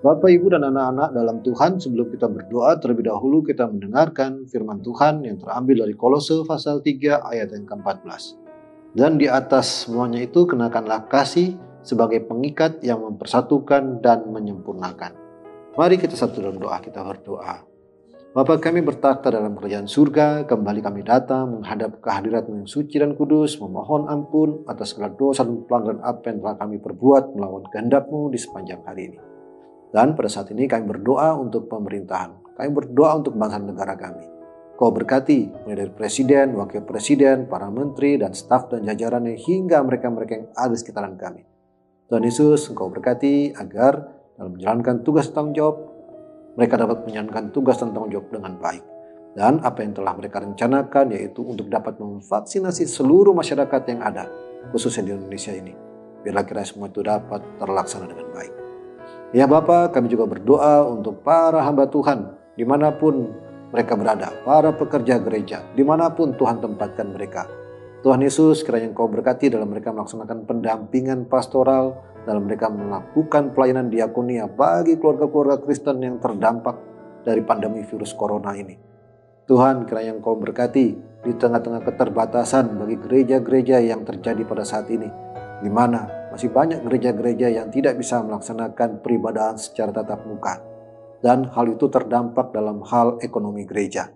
Bapak, Ibu, dan anak-anak dalam Tuhan, sebelum kita berdoa, terlebih dahulu kita mendengarkan firman Tuhan yang terambil dari Kolose pasal 3 ayat yang ke-14. Dan di atas semuanya itu kenakanlah kasih sebagai pengikat yang mempersatukan dan menyempurnakan. Mari kita satu dalam doa, kita berdoa. Bapak kami bertakhta dalam kerajaan surga, kembali kami datang menghadap kehadirat yang suci dan kudus, memohon ampun atas segala dosa dan pelanggaran apa yang telah kami perbuat melawan kehendakmu di sepanjang hari ini. Dan pada saat ini kami berdoa untuk pemerintahan. Kami berdoa untuk bangsa negara kami. Kau berkati mulai dari presiden, wakil presiden, para menteri, dan staf dan jajarannya hingga mereka-mereka yang ada di sekitaran kami. Tuhan Yesus, Engkau berkati agar dalam menjalankan tugas tanggung jawab, mereka dapat menjalankan tugas dan tanggung jawab dengan baik. Dan apa yang telah mereka rencanakan yaitu untuk dapat memvaksinasi seluruh masyarakat yang ada, khususnya di Indonesia ini. Biarlah kira semua itu dapat terlaksana dengan baik. Ya Bapak, kami juga berdoa untuk para hamba Tuhan di mana pun mereka berada, para pekerja gereja, di mana pun Tuhan tempatkan mereka. Tuhan Yesus kiranya Engkau berkati dalam mereka melaksanakan pendampingan pastoral, dalam mereka melakukan pelayanan diakonia bagi keluarga-keluarga Kristen yang terdampak dari pandemi virus corona ini. Tuhan kiranya Engkau berkati di tengah-tengah keterbatasan bagi gereja-gereja yang terjadi pada saat ini, di mana masih banyak gereja-gereja yang tidak bisa melaksanakan peribadahan secara tatap muka. Dan hal itu terdampak dalam hal ekonomi gereja.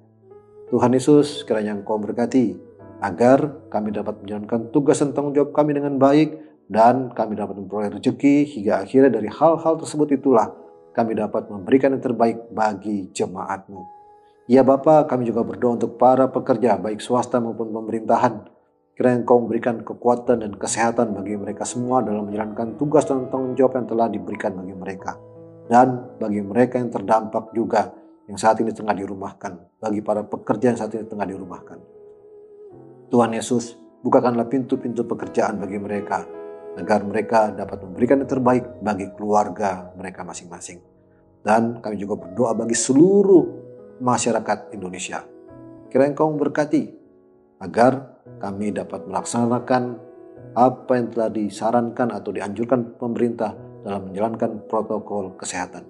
Tuhan Yesus kiranya Engkau berkati agar kami dapat menjalankan tugas dan tanggung jawab kami dengan baik dan kami dapat memperoleh rezeki hingga akhirnya dari hal-hal tersebut itulah kami dapat memberikan yang terbaik bagi jemaatmu. Ya Bapak, kami juga berdoa untuk para pekerja baik swasta maupun pemerintahan Kiranya Engkau memberikan kekuatan dan kesehatan bagi mereka semua dalam menjalankan tugas dan tanggung jawab yang telah diberikan bagi mereka. Dan bagi mereka yang terdampak juga yang saat ini tengah dirumahkan. Bagi para pekerja yang saat ini tengah dirumahkan. Tuhan Yesus, bukakanlah pintu-pintu pekerjaan bagi mereka. Agar mereka dapat memberikan yang terbaik bagi keluarga mereka masing-masing. Dan kami juga berdoa bagi seluruh masyarakat Indonesia. Kiranya Engkau memberkati agar kami dapat melaksanakan apa yang telah disarankan atau dianjurkan pemerintah dalam menjalankan protokol kesehatan.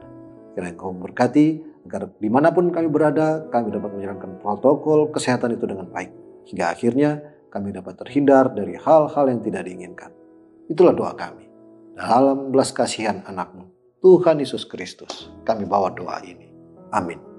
Kiranya Engkau berkati agar di mana pun kami berada, kami dapat menjalankan protokol kesehatan itu dengan baik. Hingga akhirnya kami dapat terhindar dari hal-hal yang tidak diinginkan. Itulah doa kami. Dalam belas kasihan anakmu, Tuhan Yesus Kristus, kami bawa doa ini. Amin.